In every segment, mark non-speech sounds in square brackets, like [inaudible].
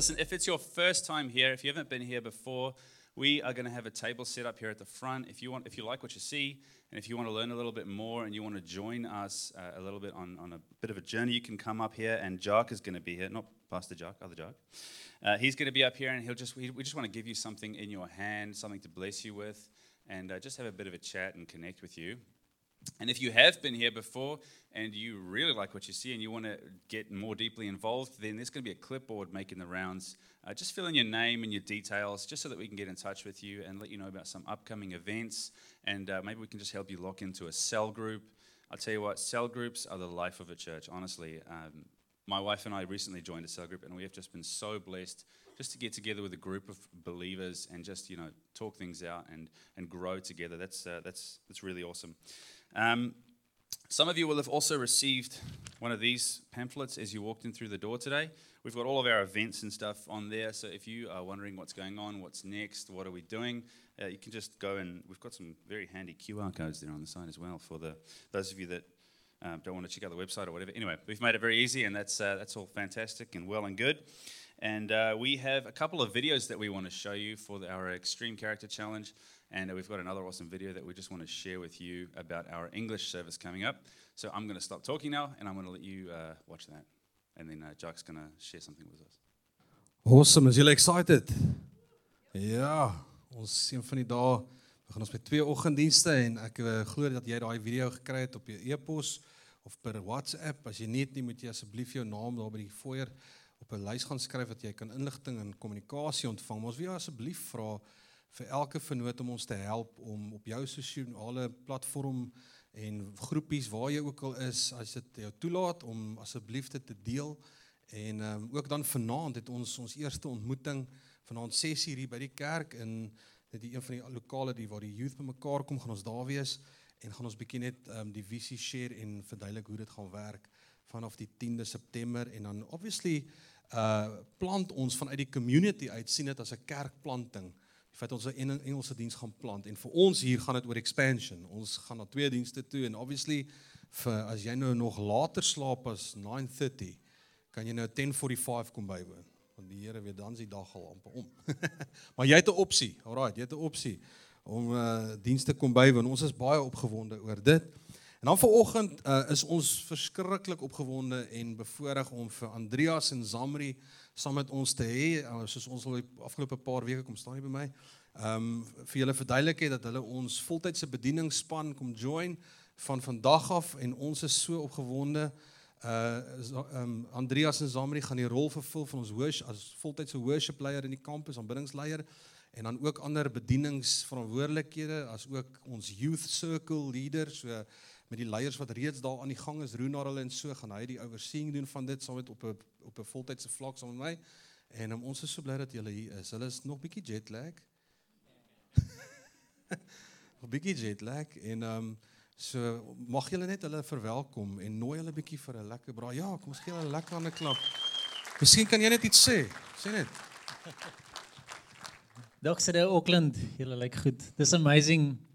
listen, if it's your first time here, if you haven't been here before, we are going to have a table set up here at the front. If you want, if you like what you see, and if you want to learn a little bit more, and you want to join us uh, a little bit on, on a bit of a journey, you can come up here. And Jock is going to be here, not Pastor Jock, other Jock. Uh, he's going to be up here, and he'll just we, we just want to give you something in your hand, something to bless you with, and uh, just have a bit of a chat and connect with you. And if you have been here before and you really like what you see and you want to get more deeply involved, then there's going to be a clipboard making the rounds. Uh, just fill in your name and your details just so that we can get in touch with you and let you know about some upcoming events. And uh, maybe we can just help you lock into a cell group. I'll tell you what, cell groups are the life of a church, honestly. Um, my wife and I recently joined a cell group, and we have just been so blessed just to get together with a group of believers and just you know talk things out and and grow together. That's uh, that's that's really awesome. Um, some of you will have also received one of these pamphlets as you walked in through the door today. We've got all of our events and stuff on there. So if you are wondering what's going on, what's next, what are we doing, uh, you can just go and we've got some very handy QR codes there on the side as well for the those of you that um, don't want to check out the website or whatever. Anyway, we've made it very easy, and that's uh, that's all fantastic and well and good. And uh, we have a couple of videos that we want to show you for the, our Extreme Character Challenge. And uh, we've got another awesome video that we just want to share with you about our English service coming up. So I'm going to stop talking now and I'm going to let you uh, watch that. And then uh, Jack's going to share something with us. Awesome, is julle excited? Ja, ons een van die dae ons met twee oggenddienste en ek uh, glo dat jy daai video gekry het op jou e-pos of per WhatsApp. As jy nie het nie, moet jy asseblief jou naam daar by die foyer op 'n lys gaan skryf dat jy kan inligting en kommunikasie ontvang. Ons wil asseblief vra vir elke vernoot om ons te help om op jou sosiale platform en groepies waar jy ook al is, as dit jou toelaat om asseblief dit te deel. En ehm um, ook dan vanaand het ons ons eerste ontmoeting vanaand 6:00 hier by die kerk in dit een van die lokale die waar die youth bymekaar kom, gaan ons daar wees en gaan ons bietjie net ehm um, die visie share en verduidelik hoe dit gaan werk vanaf die 10de September en dan obviously uh plant ons vanuit die community uit sien dit as 'n kerkplanting. Die feit ons 'n Engelse diens gaan plant en vir ons hier gaan dit oor expansion. Ons gaan na twee dienste toe en obviously vir as jy nou nog later slaap as 9:30 kan jy nou 10:45 kom bywoon. Want die Here weet dan is die dag al amper om. [laughs] maar jy het 'n opsie. Alraai, jy het 'n opsie om uh dienste kom bywoon. Ons is baie opgewonde oor dit. En dan vanoggend uh, is ons verskriklik opgewonde en bevoorreg om vir Andreas en Zamri saam met ons te hê. Uh, soos ons al die afgelope paar weke kom staan hier by my. Ehm um, vir julle verduidelik het dat hulle ons voltydse bedieningsspan kom join van vandag af en ons is so opgewonde. Uh um, Andreas en Zamri gaan die rol vervul van ons worship as voltydse worship leier in die kampus, aanbiddingsleier en dan ook ander bedieningsverantwoordelikhede as ook ons youth circle leaders. So met die leiers wat reeds daar aan die gang is, Roenar hulle en so gaan hy die overseeing doen van dit saam met op 'n op 'n voltydse vlak saam met my. En um, ons is so bly dat julle hier is. Hulle is nog bietjie jet lag. [laughs] nog bietjie jet lag en ehm um, so mag julle net hulle verwelkom en nooi hulle bietjie vir 'n lekker braai. Ja, kom ons gee hulle 'n lekker hande klap. Miskien kan jy net iets sê. Sê net. Dokter Auckland, julle lyk goed. Dis amazing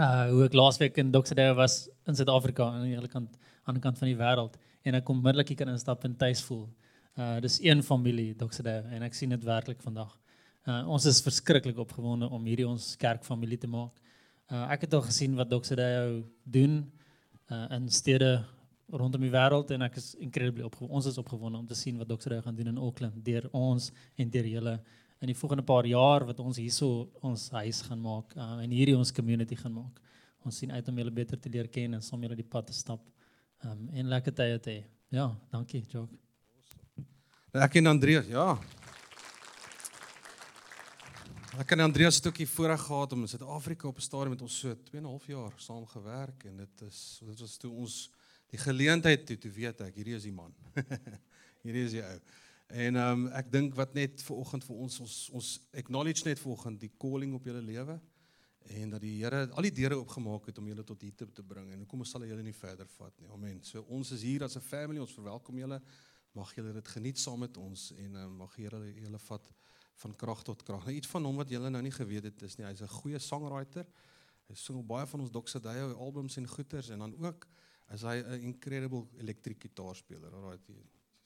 uh hoe ek laasweek in Dokter was in Suid-Afrika aan die ander kant aan die kant van die wêreld en ek kom middelik hier kan instap en tuis voel. Uh dis een familie Doxede en ek sien dit werklik vandag. Uh ons is verskriklik opgewonde om hierdie ons kerkfamilie te maak. Uh ek het al gesien wat Doxede doen uh in stede rondom die wêreld en ek is incredibly opgewonde. Ons is opgewonde om te sien wat Doxede gaan doen in Auckland deur ons en deur julle in die volgende paar jaar wat ons hierso ons huis gaan maak uh, en hierdie ons community gaan maak. Ons sien uit om julle beter te leer ken en saam julle die pad te stap. Um, en lekker tye te hê. Ja, dankie, Jock. Ek en Andreas, ja. Ek en Andreas het ook hier voorreg gehad om in Suid-Afrika op 'n stadium met ons so 2 en 'n half jaar saam gewerk en dit is dit was toe ons die geleentheid toe, toe weet ek hierdie is die man. [laughs] hierdie is die ou. En ehm um, ek dink wat net ver oggend vir ons ons ons acknowledge net vanoggend die calling op julle lewe en dat die Here al die deure oopgemaak het om julle tot hier te, te bring en hoekom sal hy julle nie verder vat nie. Amen. So ons is hier as 'n family, ons verwelkom julle. Mag julle dit geniet saam met ons en uh, mag Here julle vat van krag tot krag. Nou iets van hom wat julle nou nie geweet het is nie, hy's 'n goeie songwriter. Hy sing baie van ons Doxa Dayo albums en goeters en dan ook is hy 'n incredible elektriek gitaarspeler. Alraai,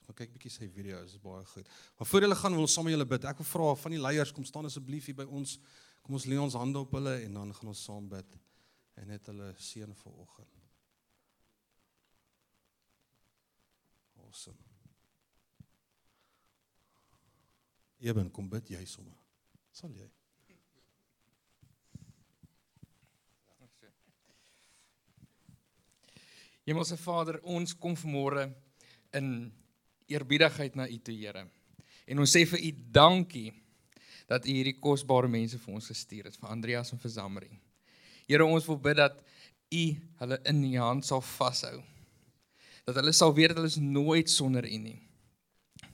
Gaan kyk bietjie sy video's, is baie goed. Maar voor hulle gaan wil ons saam met julle bid. Ek wil vra van die leiers kom staan asseblief hier by ons. Kom ons lê ons hande op hulle en dan gaan ons saam bid en net hulle seën vir oggend. Awesome. Eben, kom bid jy sommer. Sal jy? Hemelse Vader, ons kom vanmôre in eerbiedigheid na U toe, Here. En ons sê vir U dankie dat U hierdie kosbare mense vir ons gestuur het, vir Andreas en vir Zamri. Here, ons wil bid dat U hulle in U hand sal vashou. Dat hulle sal weet dat hulle is nooit sonder U nie.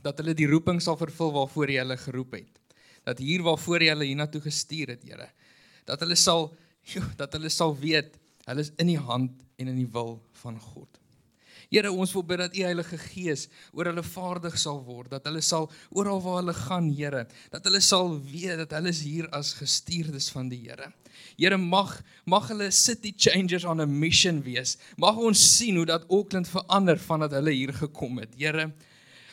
Dat hulle die roeping sal vervul waarvoor U hulle geroep het. Dat hier waarvoor U hulle hiernatoe gestuur het, Here. Dat hulle sal [laughs] dat hulle sal weet hulle is in U hand en in die wil van God. Here, ons wil bid dat U Heilige Gees oor hulle vaardig sal word, dat hulle sal oral waar hulle gaan, Here, dat hulle sal weet dat hulle is hier as gestuurdes van die Here. Here, mag mag hulle city changers on a mission wees. Mag ons sien hoe dat Auckland verander vandat hulle hier gekom het. Here,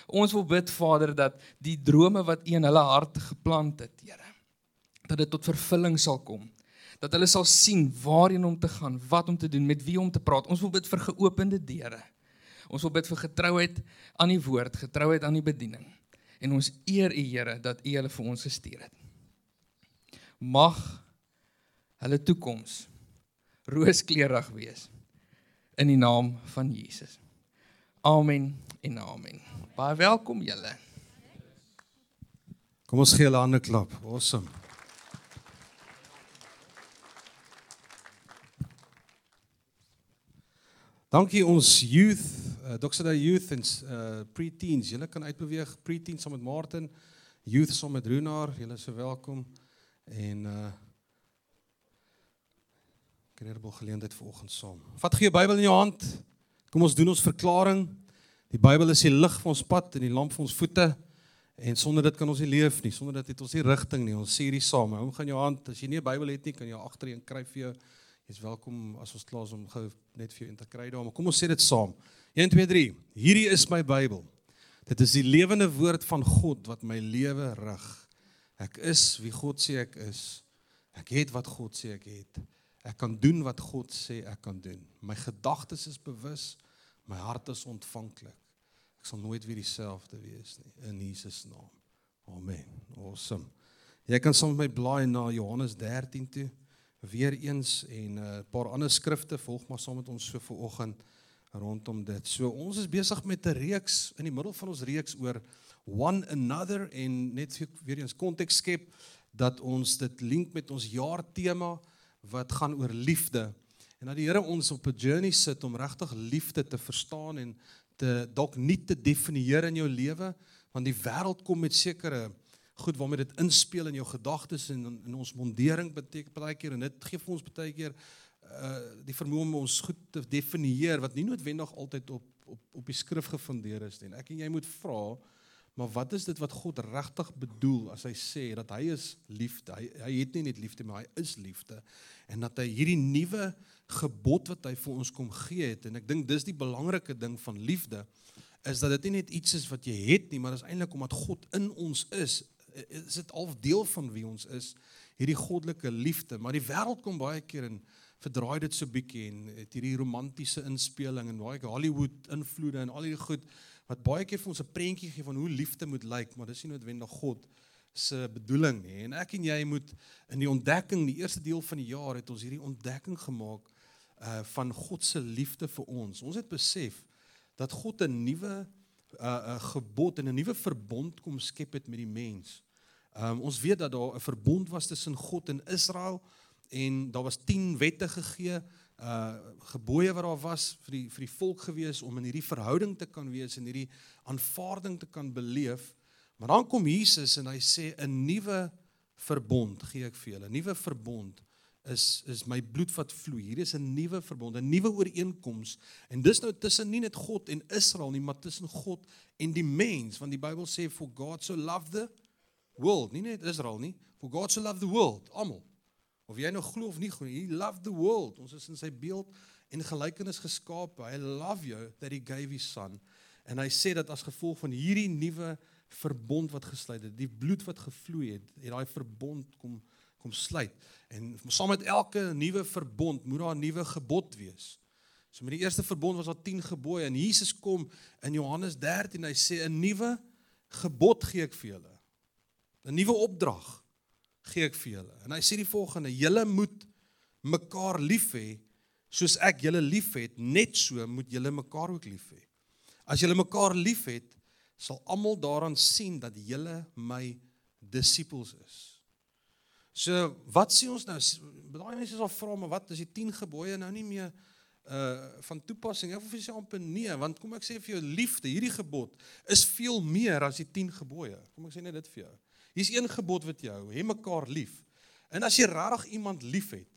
ons wil bid Vader dat die drome wat U in hulle harte geplant het, Here, dat dit tot vervulling sal kom dat hulle sal sien waarheen om te gaan, wat om te doen, met wie om te praat. Ons wil bid vir geopende deure. Ons wil bid vir getrouheid aan die woord, getrouheid aan die bediening. En ons eer U Here dat U hulle vir ons gestuur het. Mag hulle toekoms rooskleurig wees in die naam van Jesus. Amen en amen. Baie welkom julle. Kom ons gee hulle 'n hande klap. Awesome. Dankie ons youth, uh, Doxada Youth en uh pre-teens. Julle kan uitbeweeg pre-teens saam met Martin, youth saam met Runar. Julle is so welkom en uh kreerbel geleentheid vir oggend saam. Vat gee jou Bybel in jou hand. Kom ons doen ons verklaring. Die Bybel is die lig vir ons pad en die lamp vir ons voete. En sonder dit kan ons nie leef nie. Sonder dit het ons nie rigting nie. Ons sê hierdie saam. Hou gaan jou hand. As jy nie 'n Bybel het nie, kan jy agterheen kry vir jou Jy's welkom as ons klaar is om gou net vir jou in te kry daar, maar kom ons sê dit saam. 1 2 3. Hierdie is my Bybel. Dit is die lewende woord van God wat my lewe rig. Ek is wie God sê ek is. Ek het wat God sê ek het. Ek kan doen wat God sê ek kan doen. My gedagtes is bewus, my hart is ontvanklik. Ek sal nooit weer dieselfde wees nie in Jesus naam. Amen. Awesome. Jy kan saam met my blaai na Johannes 13 toe weer eens en 'n uh, paar ander skrifte volg maar saam met ons so vir oggend rondom dit. So ons is besig met 'n reeks in die middel van ons reeks oor one another en net weer eens konteks skep dat ons dit link met ons jaar tema wat gaan oor liefde. En dat die Here ons op 'n journey sit om regtig liefde te verstaan en te dalk nie te definieer in jou lewe want die wêreld kom met sekere goed waarmee dit inspel in jou gedagtes en in, in ons mondering beteken baie keer en dit gee vir ons baie keer uh die vermoë om ons goed te definieer wat nie noodwendig altyd op op op die skrif gefundeer is nie. Ek en jy moet vra maar wat is dit wat God regtig bedoel as hy sê dat hy is liefde? Hy hy het nie net liefde maar hy is liefde en dat hy hierdie nuwe gebod wat hy vir ons kom gee het en ek dink dis die belangrike ding van liefde is dat dit nie net iets is wat jy het nie maar dis eintlik omdat God in ons is is dit al deel van wie ons is, hierdie goddelike liefde, maar die wêreld kom baie keer en verdraai dit so bietjie en het hierdie romantiese inspeling en baie Hollywood invloede en al hierdie goed wat baie keer vir ons 'n prentjie gee van hoe liefde moet lyk, maar dis nie noodwendig God se bedoeling nie. En ek en jy moet in die ontdekking, die eerste deel van die jaar het ons hierdie ontdekking gemaak uh van God se liefde vir ons. Ons het besef dat God 'n nuwe uh, 'n gebod en 'n nuwe verbond kom skep het met die mens. Um, ons weet dat daar 'n verbond was tussen God en Israel en daar was 10 wette gegee, uh gebooie wat daar was vir die vir die volk gewees om in hierdie verhouding te kan wees en hierdie aanvaarding te kan beleef. Maar dan kom Jesus en hy sê 'n nuwe verbond gee ek vir julle, 'n nuwe verbond is is my bloed wat vloei. Hier is 'n nuwe verbond, 'n nuwe ooreenkoms. En dis nou tussen nie net God en Israel nie, maar tussen God en die mens, want die Bybel sê for God so loved the world, nie net Israel nie, for God so loved the world, almal. Of jy nou glo of nie glo, he loved the world. Ons is in sy beeld en gelykenis geskaap. Hy love you that he gave his son. En hy sê dat as gevolg van hierdie nuwe verbond wat gesluit het, die bloed wat gevloei het, het daai verbond kom kom sluit. En saam met elke nuwe verbond moet daar 'n nuwe gebod wees. So met die eerste verbond was daar 10 gebooie en Jesus kom in Johannes 13 hy sê 'n nuwe gebod gee ek vir julle. 'n Nuwe opdrag gee ek vir julle. En hy sê die volgende: Julle moet mekaar lief hê soos ek julle liefhet, net so moet julle mekaar ook lief hê. As julle mekaar liefhet, sal almal daaraan sien dat julle my disippels is. So, wat sê ons nou? Baie mense sal vra, maar wat is die 10 gebooie nou nie meer uh van toepassing. Ek wil vir jou amper nee, want kom ek sê vir jou liefde, hierdie gebod is veel meer as die 10 gebooie. Kom ek sê net dit vir jou. Hier's een gebod wat jy hou, hê mekaar lief. En as jy regtig iemand liefhet,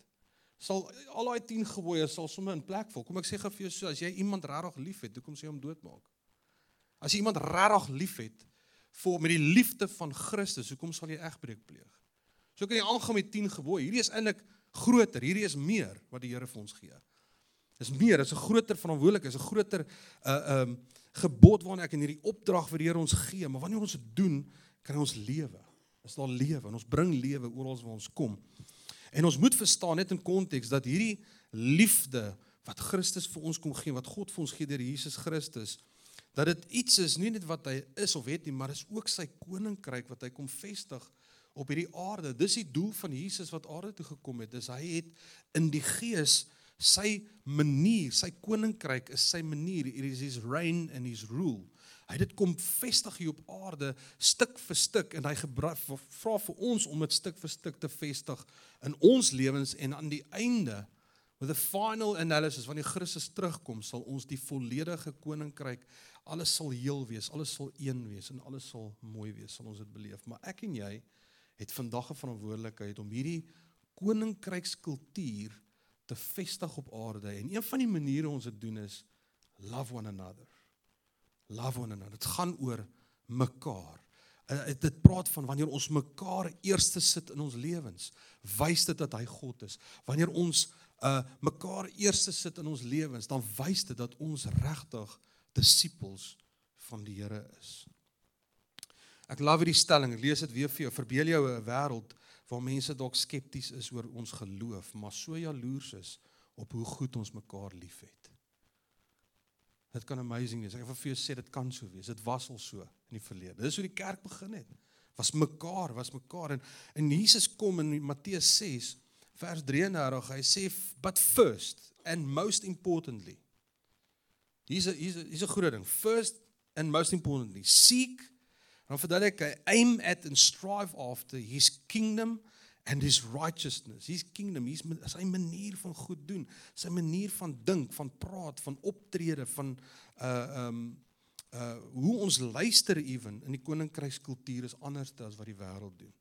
sal al daai 10 gebooie sal sommer in plek val. Kom ek sê gou vir jou so, as jy iemand regtig liefhet, hoekom sê jy hom doodmaak? As jy iemand regtig liefhet vir met die liefde van Christus, hoekom sal jy egbreek pleeg? So kan jy aangaan met 10 gebooie. Hierdie is eintlik groter, hierdie is meer wat die Here vir ons gee. Dis meer, dis 'n groter verantwoordelikheid, is 'n groter uh um gebod waarna ek in hierdie opdrag vir die Here ons gee, maar wanneer ons dit doen, kan ons lewe. Is daar lewe en ons bring lewe oral waar ons kom. En ons moet verstaan net in konteks dat hierdie liefde wat Christus vir ons kom gee, wat God vir ons gee deur Jesus Christus, dat dit iets is nie net wat hy is of het nie, maar is ook sy koninkryk wat hy kom vestig op hierdie aarde. Dis die doel van Jesus wat aarde toe gekom het. Dis hy het in die gees sy manier, sy koninkryk is sy manier, it is his reign and his rule. Hy het dit kom vestig hier op aarde stuk vir stuk en hy vra vir ons om dit stuk vir stuk te vestig in ons lewens en aan die einde with the final analysis wanneer Christus terugkom sal ons die volledige koninkryk alles sal heel wees, alles sal een wees en alles sal mooi wees, sal ons dit beleef. Maar ek en jy het vandag 'n verantwoordelikheid om hierdie koninkrykskultuur te vestig op aarde en een van die maniere ons dit doen is love one another. Love one another. Dit gaan oor mekaar. Uh, dit praat van wanneer ons mekaar eerste sit in ons lewens, wys dit dat hy God is. Wanneer ons uh mekaar eerste sit in ons lewens, dan wys dit dat ons regtig disippels van die Here is. Ek love hierdie stelling. Ek lees dit weer vir jou. Verbeel jou 'n wêreld waar mense dalk skepties is oor ons geloof, maar so jaloers is op hoe goed ons mekaar liefhet. Dit kan amazing wees. Ek wil vir jou sê dit kan so wees. Dit was al so in die verlede. Dis hoe die kerk begin het. Was mekaar, was mekaar en en Jesus kom in Matteus 6 vers 33. Hy sê but first and most importantly. Hier's 'n hier's 'n groot ding. First and most importantly, seek dan verduidelik hy aim at and strive after his kingdom and his righteousness. His kingdom, his sy manier van goed doen, sy manier van dink, van praat, van optrede, van uh um uh hoe ons luister ewen in die koninkrykskultuur is anders as wat die wêreld doen.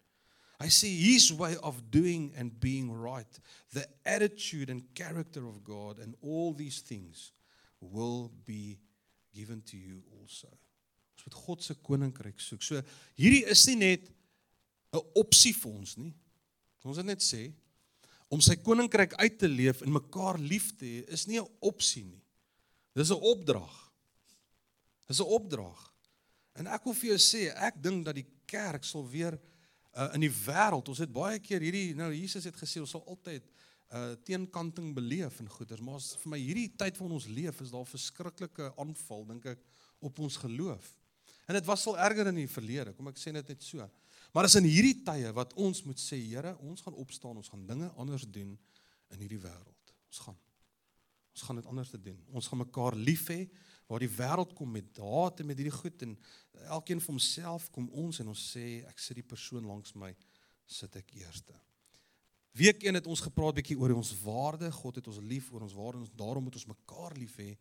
I see his way of doing and being right, the attitude and character of God and all these things will be given to you also. Ons moet God se koninkryk soek. So hierdie is nie net 'n opsie vir ons nie. Ons het net sê om sy koninkryk uit te leef en mekaar lief te hê is nie 'n opsie nie. Dis 'n opdrag. Dis 'n opdrag. En ek wil vir jou sê, ek dink dat die kerk sal weer uh, in die wêreld, ons het baie keer hierdie nou Jesus het gesê ons sal altyd uh teenkanting beleef en goeders, maar vir my hierdie tyd van ons leef is daar verskriklike aanval dink ek op ons geloof. En dit was al erger in die verlede, kom ek sê dit net so. Maar is in hierdie tye wat ons moet sê, Here, ons gaan opstaan, ons gaan dinge anders doen in hierdie wêreld. Ons gaan ons gaan dit anders te doen. Ons gaan mekaar lief hê waar die wêreld kom met haat en met hierdie goed en elkeen vir homself kom ons en ons sê ek sit die persoon langs my sit ek eerste. Week 1 het ons gepraat bietjie oor ons waarde. God het ons lief oor ons waarde en daarom moet ons mekaar lief hê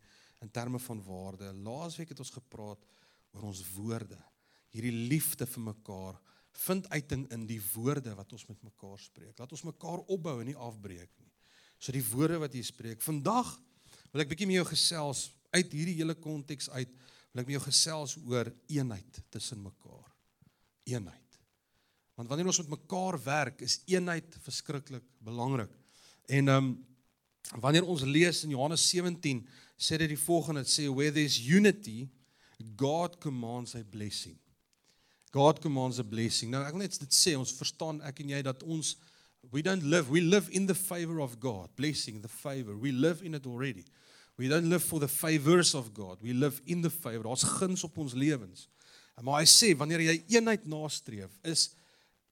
in terme van waarde. Laasweek het ons gepraat oor ons woorde. Hierdie liefde vir mekaar vind uiting in die woorde wat ons met mekaar spreek. Laat ons mekaar opbou en nie afbreek nie. So die woorde wat jy spreek. Vandag wil ek bietjie met jou gesels uit hierdie hele konteks uit. Wil ek met jou gesels oor eenheid tussen mekaar. Eenheid. Want wanneer ons met mekaar werk, is eenheid verskriklik belangrik. En ehm um, wanneer ons lees in Johannes 17, sê dit die volgende, sê where there is unity, God commands a blessing. God commands a blessing. Nou ek wil net dit sê, ons verstaan ek en jy dat ons we don't live, we live in the favor of God. Blessing, the favor. We live in it already. We don't live for the favors of God. We live in the favor. Daar's guns op ons lewens. Maar hy sê wanneer jy eenheid nastreef, is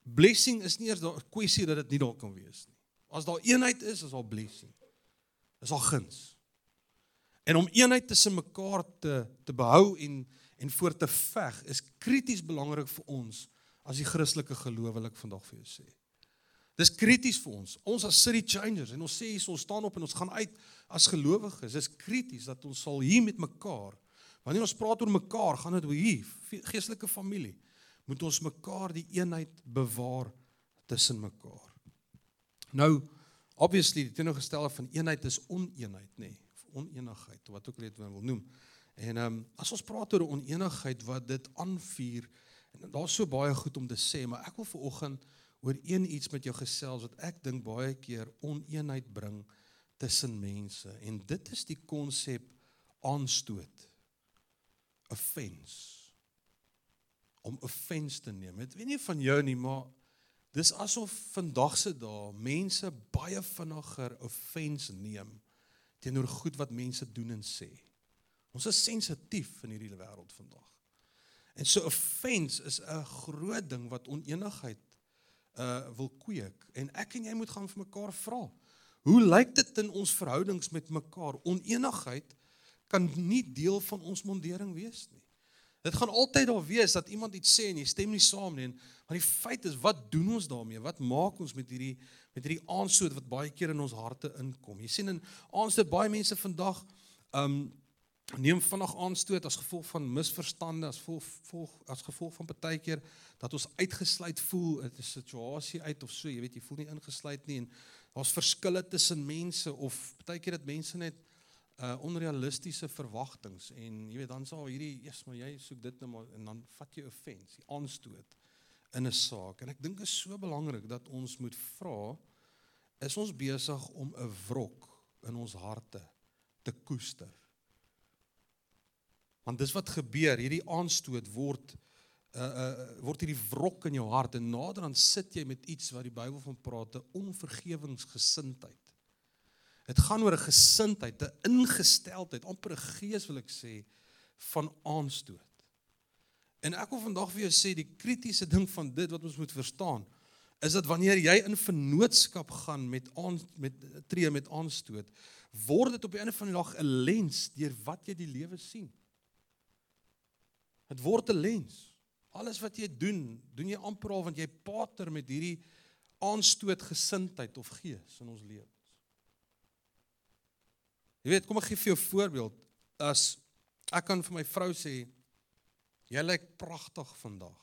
blessing is nie eers 'n kwessie dat dit nie daar kan wees nie. As daar eenheid is, is daar blessing. Is daar guns. En om eenheid tussen mekaar te te behou en en voor te veg is krities belangrik vir ons as die Christelike gelowelik vandag vir jou sê. Dis krities vir ons. Ons as city changers en ons sê hier ons staan op en ons gaan uit as gelowiges. Dis krities dat ons sal hier met mekaar wanneer ons praat oor mekaar, gaan dit oor hier geestelike familie. Moet ons mekaar die eenheid bewaar tussen mekaar. Nou obviously die teenoorgestelde van eenheid is oneenheid, nê? Nee oneenigheid wat ook al dit wil noem. En ehm um, as ons praat oor oneenigheid wat dit aanvuur en daar's so baie goed om te sê, maar ek wil vir oggend oor een iets met jou gesels wat ek dink baie keer oneenheid bring tussen mense en dit is die konsep aanstoot. Offense. Om offense te neem. Ek weet nie van jou nie, maar dis asof vandag se dae mense baie vinniger offense neem teenoor goed wat mense doen en sê. Ons is sensitief in hierdie wêreld vandag. En so offense is 'n groot ding wat oneenigheid uh wil kweek en ek en jy moet gaan vir mekaar vra. Hoe lyk dit in ons verhoudings met mekaar? Oneenigheid kan nie deel van ons mondering wees nie. Dit gaan altyd daar wees dat iemand iets sê en jy stem nie saam nie, maar die feit is wat doen ons daarmee? Wat maak ons met hierdie met hierdie aanstoot wat baie keer in ons harte inkom. Jy sien in aanstoot baie mense vandag um neem vinnig aanstoot as gevolg van misverstande, as gevolg, gevolg as gevolg van partykeer dat ons uitgesluit voel uit 'n situasie uit of so, jy weet jy voel nie ingesluit nie en daar's verskille tussen mense of partykeer dat mense net uh onrealistiese verwagtinge en jy weet dan sal hierdie eers maar jy soek dit nou maar en dan vat jy offense, aanstoot in 'n saak. En ek dink dit is so belangrik dat ons moet vra is ons besig om 'n wrok in ons harte te koester. Want dis wat gebeur, hierdie aanstoot word uh uh word hierdie wrok in jou hart en nader dan sit jy met iets wat die Bybel van praat, 'n onvergewingsgesindheid. Dit gaan oor 'n gesindheid, 'n ingesteldheid, amper 'n gees wil ek sê van aanstoot. En ek wil vandag vir jou sê die kritiese ding van dit wat ons moet verstaan is dat wanneer jy in vennootskap gaan met aan met tree met aanstoot, word dit op die einde van die dag 'n lens deur wat jy die lewe sien. Dit word 'n lens. Alles wat jy doen, doen jy amper al want jy pater met hierdie aanstoot gesindheid of gees in ons lewens. Jy weet, kom ek gee vir jou 'n voorbeeld. As ek kan vir my vrou sê, Jy lyk pragtig vandag.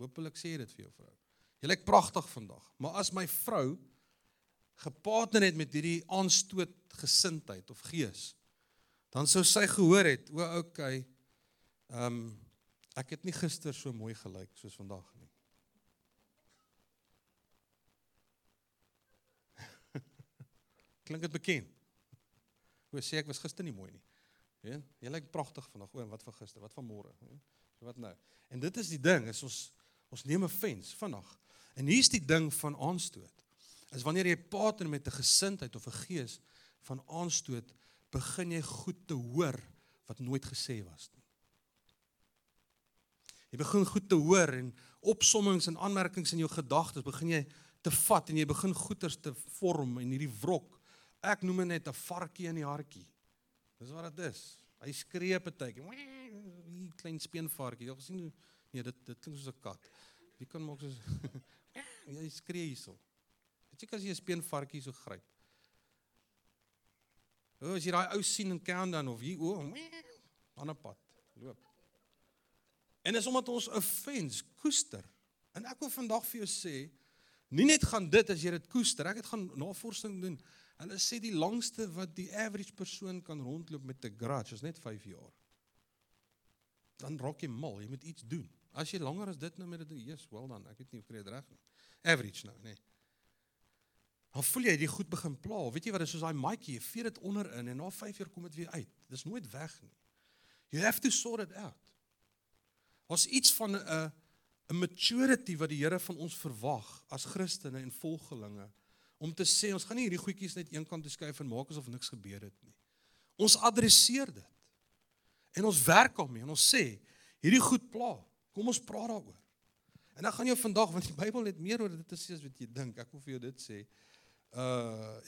Hoopelik sê dit vir jou vrou. Jy lyk pragtig vandag. Maar as my vrou gepartner het met hierdie aanstoot gesindheid of gees, dan sou sy gehoor het, o, okay. Ehm um, ek het nie gister so mooi gelyk soos vandag nie. [laughs] Klink dit bekend? Hoe sê ek was gister nie mooi nie. Ja, jy lyk pragtig vandag. O, wat van gister? Wat van môre? Ja. So wat nou? En dit is die ding, is ons ons neem 'n fens vinnig. En hier's die ding van aanstoot. Is wanneer jy partner met 'n gesindheid of 'n gees van aanstoot, begin jy goed te hoor wat nooit gesê was nie. Jy begin goed te hoor en opsommings en aanmerkings in jou gedagtes begin jy te vat en jy begin goeters te vorm in hierdie wrok. Ek noem dit net 'n varkie in die hartjie. Dis wat dit is. Hy skree partykeer hier klein speenvarkie. Jy het gesien nee, dit dit klink soos 'n kat. Wie kan maak soos [laughs] jy skree hierso. Weet jy as jy 'n speenvarkie so gryp? O, as jy daai ou sien in Countdown of hier o, aan 'n pad loop. En is omdat ons 'n fens koester. En ek wil vandag vir jou sê, nie net gaan dit as jy dit koester, ek het gaan navorsing doen. Hulle sê die langste wat die average persoon kan rondloop met 'n grudge is net 5 jaar dan raak jy mal, jy moet iets doen. As jy langer as dit nou met dit is, wel dan, ek weet nie of ek dit reg nie. Average nou, nê. Nee. Dan voel jy die goed begin pla. Weet jy wat, dit is soos daai maatjie, jy vee dit onderin en na 5 jaar kom dit weer uit. Dis nooit weg nie. You have to sort it out. Daar's iets van 'n 'n maturity wat die Here van ons verwag as Christene en volgelinge om te sê ons gaan nie hierdie goedjies net eenkant toe skuif en maak asof niks gebeur het nie. Ons adresseer dit. En ons werk daarmee en ons sê hierdie goed pla. Kom ons praat daaroor. En dan gaan jy vandag want die Bybel het meer oor dit te sê as wat jy dink. Ek wil vir jou dit sê. Uh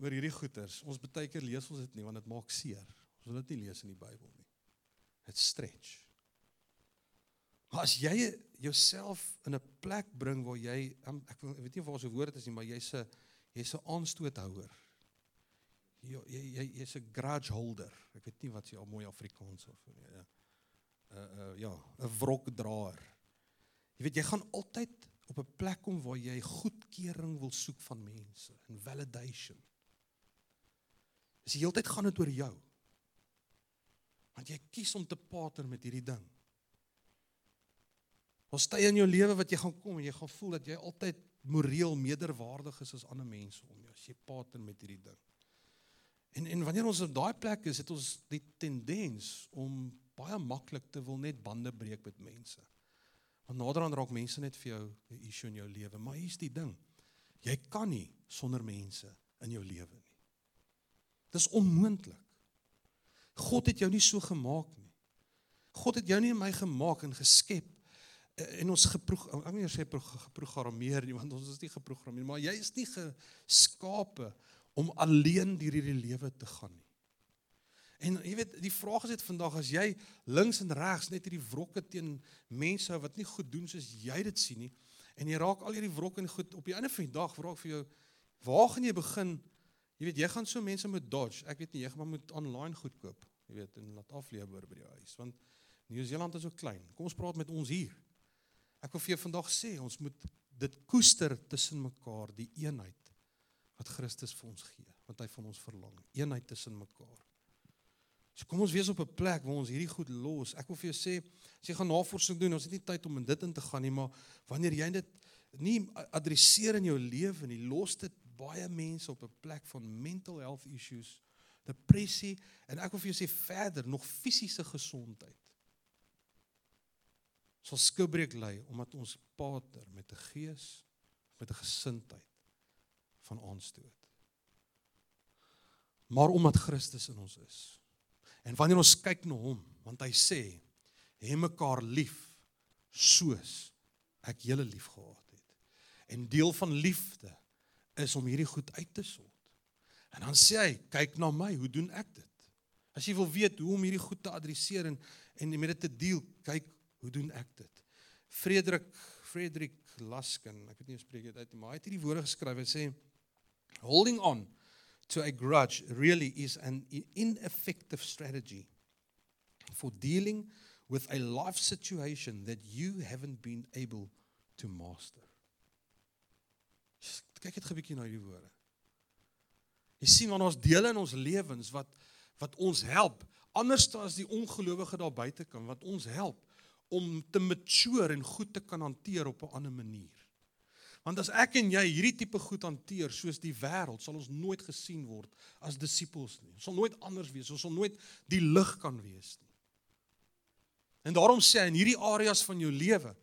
oor hierdie goeters. Ons baie keer lees ons dit nie want dit maak seer. Ons wil dit nie lees in die Bybel nie. Dit stretch. Maar as jy jouself in 'n plek bring waar jy um, ek weet nie of wat se woord is nie, maar jy's 'n jy's 'n aanstoothouer. Jy jy jy jy's 'n grudge holder. Ek weet nie wat jy al mooi Afrikaans of nie. Ja. Uh uh ja, 'n wrokdraer. Jy weet jy gaan altyd op 'n plek kom waar jy goedkeuring wil soek van mense en validation. Dis die hele tyd gaan dit oor jou. Want jy kies om te pater met hierdie ding. Ons stay in jou lewe wat jy gaan kom en jy gaan voel dat jy altyd moreel meerderwaardig is as ander mense om jou as jy pater met hierdie ding. En en wanneer ons op daai plek is, het ons die tendens om baie maklik te wil net bande breek met mense. Want naderhand raak mense net vir jou 'n issue in jou lewe, maar hier's die ding. Jy kan nie sonder mense in jou lewe nie. Dis onmoontlik. God het jou nie so gemaak nie. God het jou nie en my gemaak en geskep Eh, en ons geprog ek nie sê geprogrammeer nie want ons is nie geprogrammeer maar jy is nie geskape om alleen deur hierdie lewe te gaan nie. En jy weet die vraag is dit vandag as jy links en regs net hierdie wrokke teen mense wat nie goed doen soos jy dit sien nie en jy raak al hierdie wrokke en goed op die einde van die dag vra ek vir jou waar gaan jy begin? Jy weet jy gaan so mense moet dodge. Ek weet nie jy gaan maar moet online goed koop. Jy weet en laat aflewer by die huis want Nieu-Seeland is so klein. Kom ons praat met ons hier. Ek wil vir jou vandag sê, ons moet dit koester tussen mekaar, die eenheid wat Christus vir ons gee, wat hy van ons verlang. Eenheid tussen mekaar. So kom ons wees op 'n plek waar ons hierdie goed los. Ek wil vir jou sê, as jy gaan navorsing doen, ons het nie tyd om in dit in te gaan nie, maar wanneer jy dit nie adresseer in jou lewe nie, los dit baie mense op 'n plek van mental health issues, depressie en ek wil vir jou sê verder nog fisiese gesondheid sal skibreek lê omdat ons pater met 'n gees met 'n gesindheid van aanstoot. Maar omdat Christus in ons is. En wanneer ons kyk na hom, want hy sê, "Hê mekaar lief soos ek julle liefgehad het." En deel van liefde is om hierdie goed uit te sort. En dan sê hy, "Kyk na my, hoe doen ek dit?" As jy wil weet hoe om hierdie goed te adresseer en en met dit te deel, kyk Hoe doen ek dit? Frederik Frederik Laskin, ek weet nie hoe spreek dit uit nie, maar hy het hierdie woorde geskryf. Hy sê holding on to a grudge really is an ineffective strategy for dealing with a life situation that you haven't been able to master. Kyk net 'n bietjie na hierdie woorde. Jy sien wanneer ons deel in ons lewens wat wat ons help anders as die ongelowige daar buite kan wat ons help om te mature en goed te kan hanteer op 'n ander manier. Want as ek en jy hierdie tipe goed hanteer soos die wêreld, sal ons nooit gesien word as disippels nie. Ons sal nooit anders wees, ons sal nooit die lig kan wees nie. En daarom sê hy in hierdie areas van jou lewe,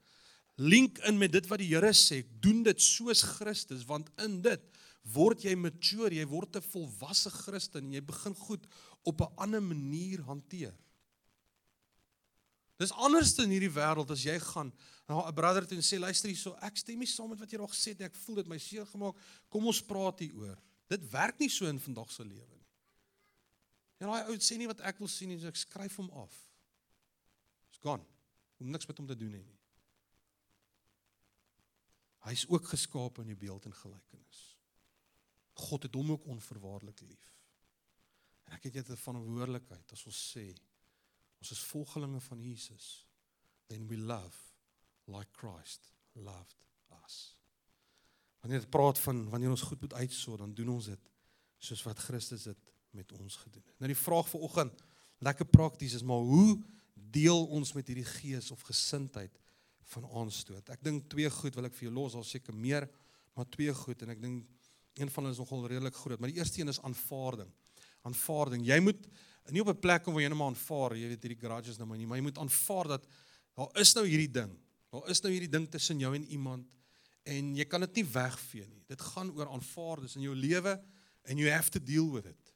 link in met dit wat die Here sê, doen dit soos Christus, want in dit word jy mature, jy word 'n volwasse Christen en jy begin goed op 'n ander manier hanteer. Dis anders in hierdie wêreld as jy gaan na 'n brother toe en sê luister hierso, ek stem nie saam met wat jy daar gesê het nie. Ek voel dit my seer gemaak. Kom ons praat hieroor. Dit werk nie so in vandag se lewe nie. En daai ou sê nie wat ek wil sien nie, so ek skryf hom af. It's gone. Om niks met hom te doen nie. Hy's ook geskaap in die beeld en gelykenis. God het hom ook onverwaarlik lief. En ek het dit 'n verantwoordelikheid as ons sê Ons is volgelinge van Jesus. Then we love like Christ loved us. Wanneer dit praat van wanneer ons goed moet uitsoor, dan doen ons dit soos wat Christus dit met ons gedoen het. Nou die vraag vir oggend, lekker prakties is maar hoe deel ons met hierdie gees of gesindheid van aanstoot? Ek dink twee goed wil ek vir jou los, al seker meer, maar twee goed en ek dink een van hulle is nogal redelik groot, maar die eerste een is aanvaarding. Aanvaarding. Jy moet nie op 'n plek waar jy net maar aanvaar, jy weet hierdie garages nou maar nie, maar jy moet aanvaar dat daar is nou hierdie ding. Daar is nou hierdie ding tussen jou en iemand en jy kan dit nie wegvee nie. Dit gaan oor aanvaar dis in jou lewe and you have to deal with it.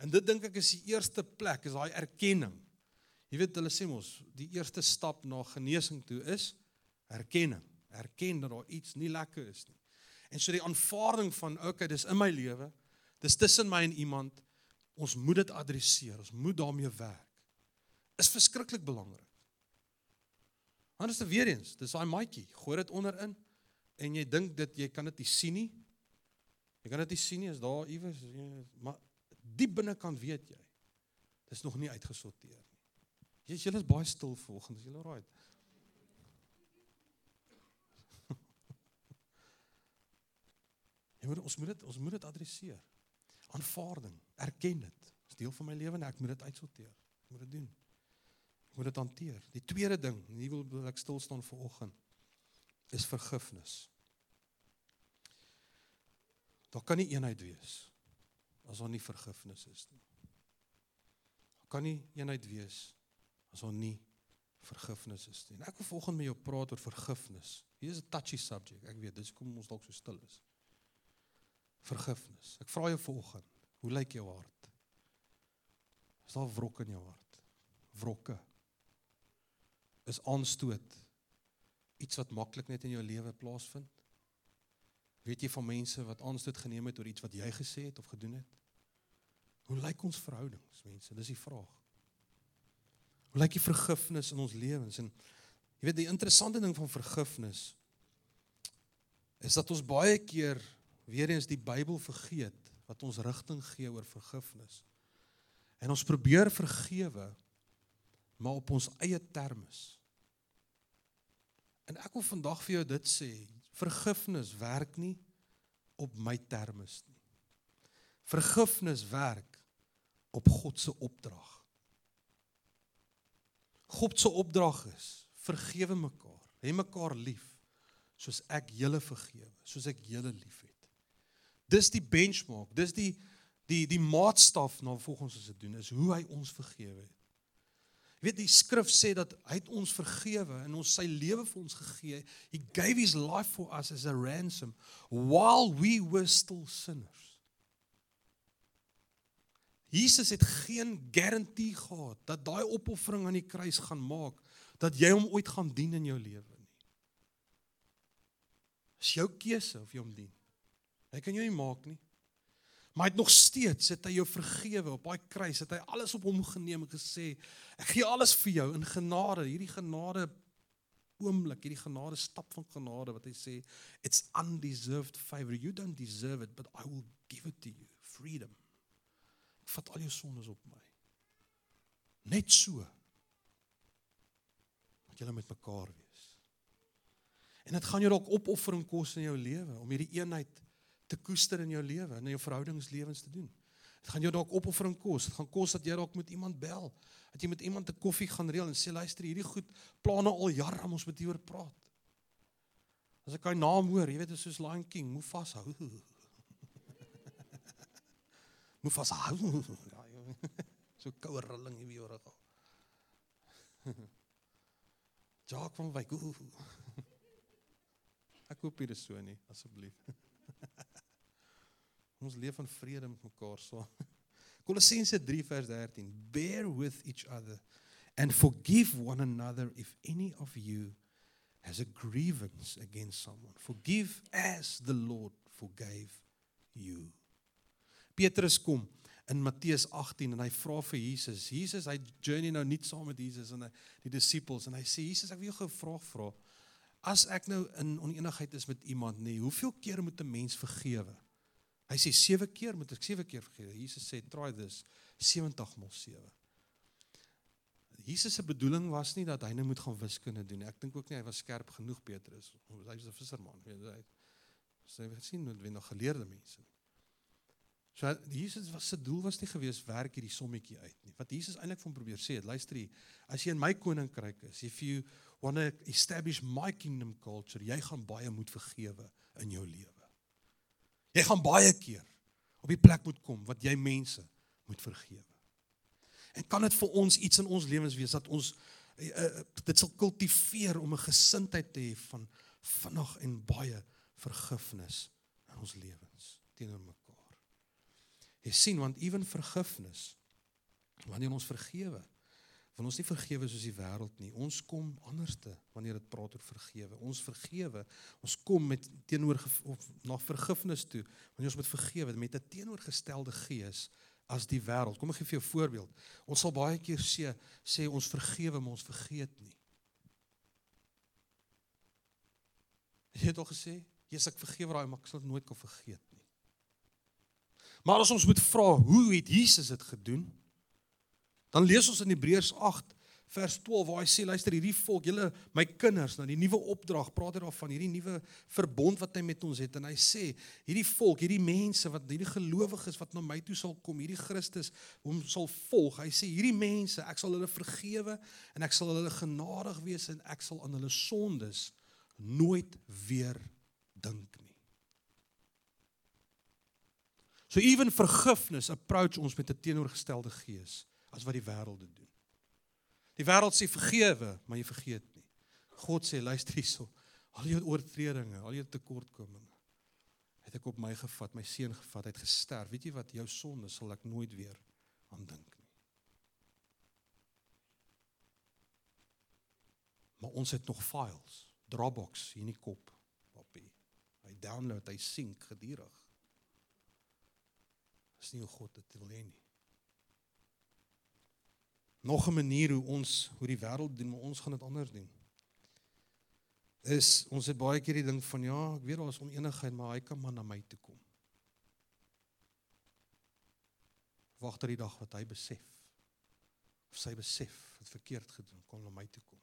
En dit dink ek is die eerste plek, is daai erkenning. Jy weet hulle sê mos, die eerste stap na genesing toe is erkenning. Erken dat daar iets nie lekker is nie. En so die aanvaarding van okay, dis in my lewe. Dis tussen my en iemand. Ons moet dit adresseer. Ons moet daarmee werk. Is verskriklik belangrik. Anders te weer eens, dis daai maatjie, gooi dit onderin en jy dink dit jy kan dit nie sien nie. Jy kan dit nie sien nie as daar iewers maar diep binnekant weet jy. Dis nog nie uitgesorteer nie. Is julle is baie stil volgens, is julle right? [laughs] Jy moet ons moet dit ons moet dit adresseer. Aanvaarding, erken dit. Dis deel van my lewe en ek moet dit uitsorteer. Ek moet dit doen. Ek moet dit hanteer. Die tweede ding, hier wil, ek stil staan vir oggend, is vergifnis. Daar kan nie eenheid wees as daar nie vergifnis is nie. Daar kan nie eenheid wees as daar nie vergifnis is nie. En ek wil volgende met jou praat oor vergifnis. Hier is 'n touchy subject. Ek weet dis kom ons dalk so stil is vergifnis. Ek vra jou vanoggend, hoe lyk jou hart? Is daar wrok in jou hart? Wrokke. Is aanstoot iets wat maklik net in jou lewe plaasvind? Weet jy van mense wat aanstoot geneem het oor iets wat jy gesê het of gedoen het? Hoe lyk ons verhoudings, mense? Dis die vraag. Hoe lyk die vergifnis in ons lewens? En jy weet die interessante ding van vergifnis is dat ons baie keer weer eens die Bybel vergeet wat ons rigting gee oor vergifnis. En ons probeer vergewe maar op ons eie terme. En ek wil vandag vir jou dit sê, vergifnis werk nie op my terme nie. Vergifnis werk op God se opdrag. God se opdrag is vergewe mekaar, hê mekaar lief soos ek julle vergewe, soos ek julle liefhet. Dis die benchmark, dis die die die maatstaf na volgens ons dit doen is hoe hy ons vergewe het. Jy weet die skrif sê dat hy het ons vergewe en ons sy lewe vir ons gegee. He gave his life for us as a ransom while we were still sinners. Jesus het geen garantie gehad dat daai opoffering aan die kruis gaan maak dat jy hom ooit gaan dien in jou lewe nie. Dis jou keuse of jy hom dien. Hy kan jou nie maak nie. Maar hy het nog steeds het hy jou vergewe op daai kruis, het hy alles op hom geneem en gesê, ek gee alles vir jou in genade, hierdie genade oomblik, hierdie genade stap van genade wat hy sê, it's undeserved favor. You don't deserve it, but I will give it to you, freedom. Ek vat al jou sondes op my. Net so. Want julle met mekaar wees. En dit gaan jou dalk opoffering kos in jou lewe om hierdie eenheid te koester in jou lewe en in jou verhoudingslewens te doen. Dit gaan jou dalk opoffering kos. Dit gaan kos dat jy dalk met iemand bel, dat jy met iemand 'n koffie gaan reël en sê luister, hierdie goed planne al jare om ons met hieroor praat. As ek hy naam hoor, jy weet dit is soos Lion King, Mufasa. [laughs] Mufasa. [laughs] Ja, [laughs] so koue rilling hier weer reg. Jacques van Wyk. Ek hoop dit is so nie, asseblief. Ons leef in vrede met mekaar so. [laughs] Kolossense 3 vers 13. Bear with each other and forgive one another if any of you has a grievance against someone. Forgive as the Lord forgave you. Petrus kom in Matteus 18 en hy vra vir Jesus. Jesus, hy journey nou nie saam met Jesus en die disippels en hy sê Jesus, ek wil jou 'n vraag vra. As ek nou in onenigheid is met iemand, nee, hoeveel keer moet 'n mens vergewe? Hy sê 7 keer moet ek 7 keer vergewe. Jesus sê try this 70 maal 7. Jesus se bedoeling was nie dat hy nou moet gaan wiskunde doen. Ek dink ook nie hy was skerp genoeg Petrus. Hy was 'n visserman, weet jy. Sy het gesien hoe wen nog geleerde mense. So Jesus was se doel was nie gewees werk hierdie sommetjie uit nie. Wat Jesus eintlik van probeer sê, luister hier, as jy in my koninkryk is, if you want to establish my kingdom culture, jy gaan baie moet vergewe in jou lewe. Jy gaan baie keer op die plek moet kom wat jy mense moet vergewe. En kan dit vir ons iets in ons lewens wees dat ons uh, uh, dit sal kultiveer om 'n gesindheid te hê van vinnig en baie vergifnis in ons lewens teenoor mekaar. Jy sien want ewen vergifnis wanneer ons vergewe Want ons nie vergewe soos die wêreld nie. Ons kom anderste wanneer dit praat oor vergewe. Ons vergewe. Ons kom met teenoor of na vergifnis toe wanneer ons moet vergewe met 'n teenoorgestelde gees as die wêreld. Kom ek gee vir jou 'n voorbeeld. Ons sal baie keer sê sê ons vergewe, maar ons vergeet nie. Jy het al gesê, Jesus ek vergewe daai, maar ek sal dit nooit kan vergeet nie. Maar as ons moet vra, hoe het Jesus dit gedoen? Dan lees ons in Hebreërs 8 vers 12 waar hy sê luister hierdie volk, julle my kinders, nou die nuwe opdrag, praat hy daarvan hierdie nuwe verbond wat hy met ons het en hy sê hierdie volk, hierdie mense wat hierdie gelowiges wat na my toe sal kom, hierdie Christus hom sal volg. Hy sê hierdie mense, ek sal hulle vergewe en ek sal hulle genadig wees en ek sal aan hulle sondes nooit weer dink nie. So ewen vergifnis approach ons met 'n teenoorgestelde gees as wat die wêreld doen. Die wêreld sê vergewe, maar jy vergeet nie. God sê luister hierso, al jou oortredinge, al jou tekortkominge het ek op my gevat, my seun gevat, hy het gesterf. Weet jy wat jou sonde sal ek nooit weer aan dink nie. Maar ons het nog files, Dropbox hier in die kop, papie. Hy download, hy sync gedurig. Dis nie hoe God dit wil hê nie nog 'n manier hoe ons hoe die wêreld doen, maar ons gaan dit anders doen. Is ons het baie keer die ding van ja, ek weet daar is onenigheid, maar hy kan maar na my toe kom. Wag tot die dag wat hy besef of sy besef wat verkeerd gedoen kom na my toe kom.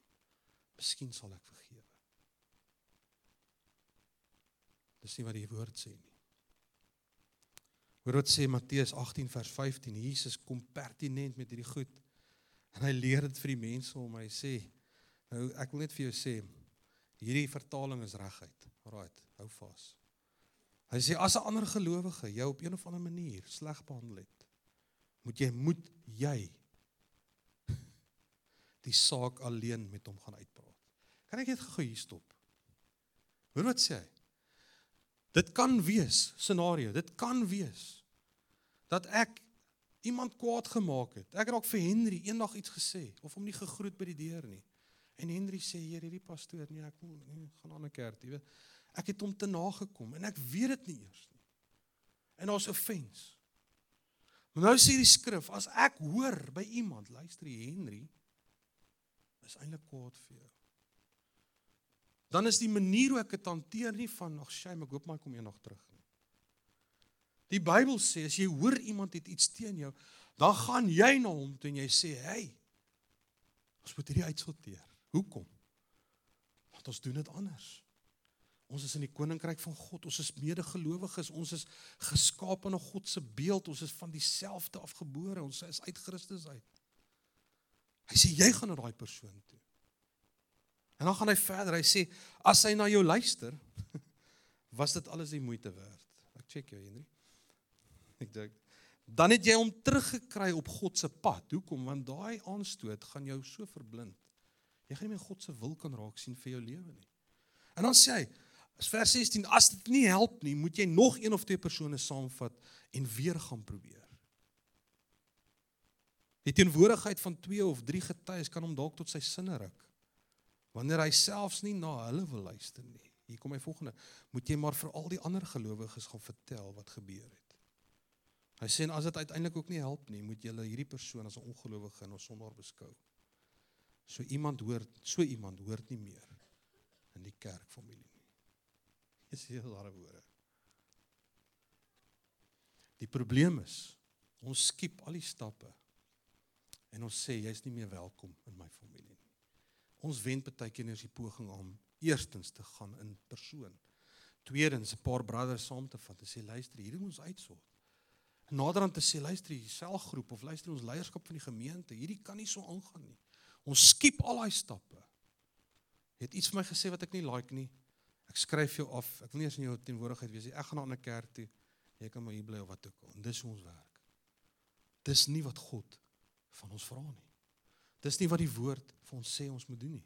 Miskien sal ek vergewe. Dis nie wat die woord sê nie. Hoor wat sê Matteus 18 vers 15. Jesus kom pertinent met hierdie goed. En hy leer dit vir die mense om hy sê nou ek wil net vir jou sê hierdie vertaling is reguit. Alraait, hou vas. Hy sê as 'n ander gelowige jou op een of ander manier sleg behandel het, moet jy moet jy [laughs] die saak alleen met hom gaan uitpraat. Kan ek net gou hier stop? Hoor wat sê hy? Dit kan wees scenario, dit kan wees dat ek iemand kwaad gemaak het. Ek het dalk vir Henry eendag iets gesê of hom nie gegroet by die deur nie. En Henry sê hier hierdie pastoor nee, ek wil nie gaan aan 'n kerk, jy weet. Ek het hom te nagekom en ek weet dit nie eers nie. En daar's offense. Maar nou sê die skrif, as ek hoor by iemand, luister Henry, is eintlik kwaad vir jou. Dan is die manier hoe ek dit hanteer nie van ag shame, ek hoop my kom eendag terug. Die Bybel sê as jy hoor iemand het iets teen jou, dan gaan jy na hom toe en jy sê, "Hey, ons moet hierdie uitsorteer." Hoekom? Want ons doen dit anders. Ons is in die koninkryk van God. Ons is medegelowiges. Ons is geskaap in God se beeld. Ons is van dieselfde afgebore. Ons is uit Christus uit. Hy sê jy gaan na daai persoon toe. En dan gaan hy verder. Hy sê as hy na jou luister, [laughs] was dit alles die moeite werd. Ek check jou, Henry. Ek dink dan het jy hom teruggekry op God se pad. Hoekom? Want daai aanstoot gaan jou so verblind. Jy gaan nie meer God se wil kan raak sien vir jou lewe nie. En dan sê hy, as vers 16, as dit nie help nie, moet jy nog een of twee persone saamvat en weer gaan probeer. Die teenwoordigheid van twee of drie getuies kan hom dalk tot sy sinne ruk. Wanneer hy selfs nie na hulle wil luister nie. Hier kom my volgende. Moet jy maar vir al die ander gelowiges gaan vertel wat gebeur het. Hy sê en as dit uiteindelik ook nie help nie, moet jy hierdie persoon as 'n ongelowige en 'n sondaar beskou. So iemand hoort, so iemand hoort nie meer in die kerkfamilie nie. Dis hier daar woorde. Die probleem is ons skiep al die stappe en ons sê jy's nie meer welkom in my familie nie. Ons wend baie keer eers die poging om eerstens te gaan in persoon. Tweedens 'n paar brothers saam te vat en sê luister, hierdie moet ons uitsort naderhand te sê luister die selgroep of luister ons leierskap van die gemeente hierdie kan nie so aangaan nie. Ons skiep al daai stappe. Het iets vir my gesê wat ek nie like nie. Ek skryf jou af. Ek wil nie eens in jou teenwoordigheid wees nie. Ek gaan na 'n ander kerk toe. Jy kan maar hier bly of wat ook al. En dis hoe ons werk. Dis nie wat God van ons vra nie. Dis nie wat die woord vir ons sê ons moet doen nie.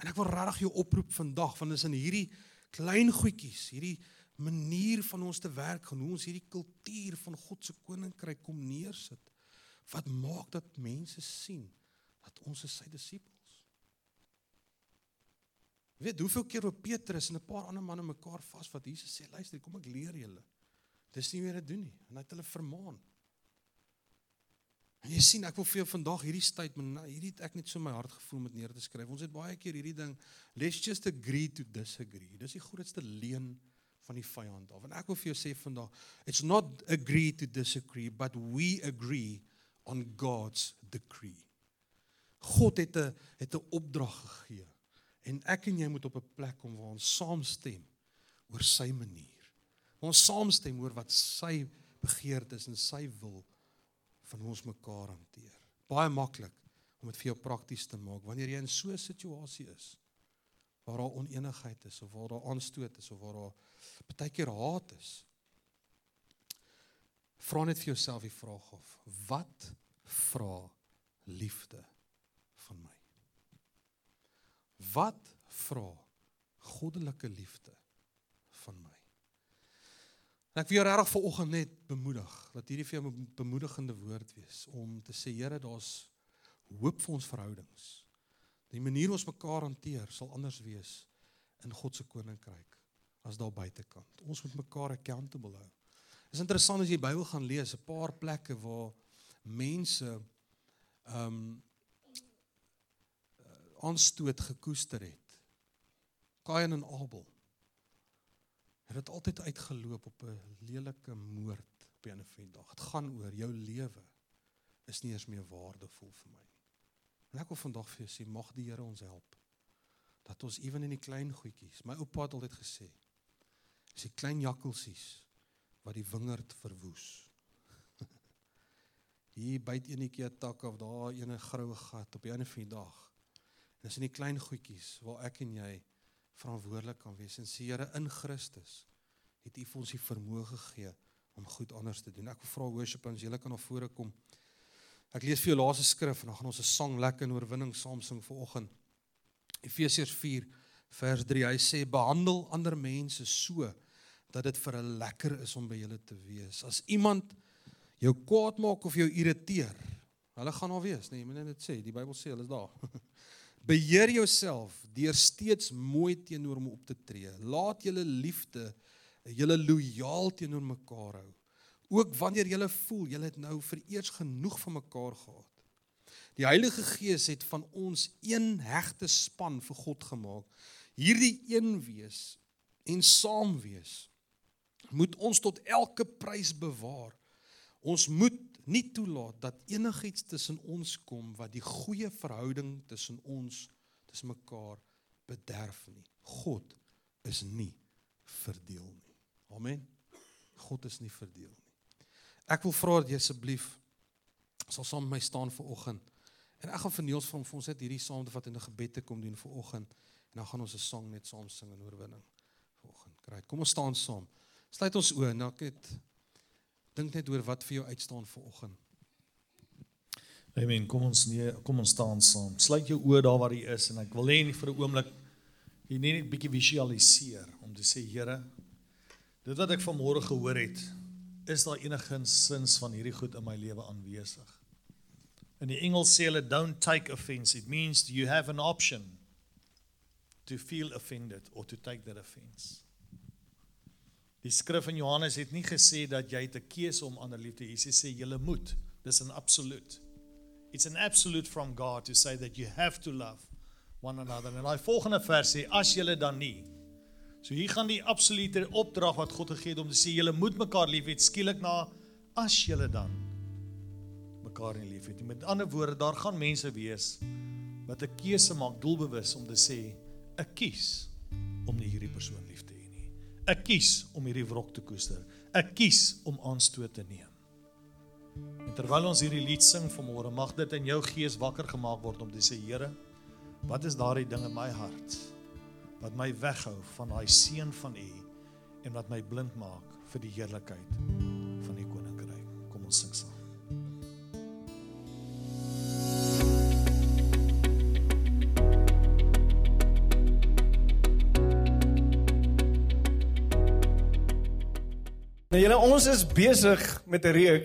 En ek wil regtig jou oproep vandag want is in hierdie klein goedjies, hierdie manier van ons te werk, gaan hoe ons hierdie kultuur van God se koninkryk kom neersit. Wat maak dat mense sien dat ons is sy disippels? Weet hoeveel keer op Petrus en 'n paar ander manne mekaar vas wat Jesus sê, luister, kom ek leer julle. Dis nie meer te doen nie. En hy het hulle vermaan. En jy sien, ek wil vir jou vandag hierdie statement, nou, hierdie ek net so my hart gevoel met neer te skryf. Ons het baie keer hierdie ding, let's just agree to disagree. Dis die grootste leuen van die vyand af. En ek wil vir jou sê vandag, it's not agree to disagree, but we agree on God's decree. God het 'n het 'n opdrag gegee en ek en jy moet op 'n plek kom waar ons saamstem oor sy manier. Ons saamstem oor wat sy begeertes en sy wil van ons mekaar hanteer. Baie maklik om dit vir jou prakties te maak wanneer jy in so 'n situasie is waar daar oneenigheid is of waar daar aanstoot is of waar daar baie keer haat is. Vra net vir jouself die vraag of wat vra liefde van my? Wat vra goddelike liefde van my? En ek wil jou regtig vanoggend net bemoedig dat hierdie vir jou 'n bemoedigende woord wees om te sê Here, daar's hoop vir ons verhoudings. Die manier ons mekaar hanteer sal anders wees in God se koninkryk as daar buitekant. Ons moet mekaar accountable hou. Dit is interessant as jy die Bybel gaan lees, 'n paar plekke waar mense ehm um, aanstoot gekoester het. Kain en Abel. Het dit altyd uitgeloop op 'n lelike moord op 'n van dag. Dit gaan oor jou lewe is nie eens meer waardevol vir my nie. En ek wil vandag vir jou sê mag die Here ons help dat ons ewen in die klein goedjies. My oupa het altyd gesê is die klein jakkalsies wat die wingerd verwoes. [laughs] Hier byt enetjie 'n tak of daar ene groue gat op 'n ander van die dag. En dis in die klein goedjies waar ek en jy verantwoordelik kan wees en sê Here in Christus het U ons die vermoë gegee om goed anders te doen. Ek vra worship ons julle kan na vore kom. Ek lees vir jou laaste skrif en dan gaan ons 'n sang lekker in oorwinning saam sing vir oggend. Efesiërs 4 vers 3. Hy sê behandel ander mense so dat dit vir hulle lekker is om by julle te wees. As iemand jou kwaad maak of jou irriteer, hulle gaan al wees, nee, jy moet net sê, die Bybel sê hulle is daar. [laughs] Beheer jouself deur steeds mooi teenoor hom op te tree. Laat julle liefde, julle lojaal teenoor mekaar hou. Ook wanneer julle voel julle het nou vereers genoeg van mekaar gehad. Die Heilige Gees het van ons een hegte span vir God gemaak. Hierdie een wees en saam wees moet ons tot elke prys bewaar. Ons moet nie toelaat dat enigiets tussen ons kom wat die goeie verhouding tussen ons tussen mekaar bederf nie. God is nie verdeel nie. Amen. God is nie verdeel nie. Ek wil vra dat jy asseblief sal saam met my staan vir oggend. En ek gaan verniels van vir ons net hierdie saam te vat en 'n gebed te kom doen vir oggend en dan gaan ons 'n sang net saam sing in oorwinning vir oggend. Kry. Kom ons staan saam. Sluit ons oë en ek het dink net oor wat vir jou uitstaan vir oggend. Amen. Kom ons nee, kom ons staan saam. Sluit jou oë daar waar jy is en ek wil hê vir 'n oomblik jy net 'n bietjie visualiseer om te sê Here, dit wat ek vanmôre gehoor het, is daar enigins sins van hierdie goed in my lewe aanwesig. In die Engels sê hulle don't take offense. It means you have an option to feel offended or to take that offense. Die skrif in Johannes het nie gesê dat jy 'n keuse om ander lief te hê. Hy sê jy moet. Dis 'n absolute. It's an absolute from God to say that you have to love one another. En daai volgende vers sê as jy dan nie. So hier gaan die absolute opdrag wat God gegee het om te sê jy moet mekaar lief hê skielik na as jy dan mekaar nie lief het nie. Met ander woorde, daar gaan mense wees wat 'n keuse maak doelbewus om te sê ek kies om nie hierdie persoon lief te hê nie. Ek kies om hierdie wrok te koester. Ek kies om aanstoot te neem. En terwyl ons hierdie lied sing vanmôre, mag dit in jou gees wakker gemaak word om te sê, Here, wat is daardie ding in my hart wat my weghou van daai seën van U en wat my blind maak vir die heerlikheid van die koninkryk. Kom ons sing saam. Nou julle ons is besig met 'n reeks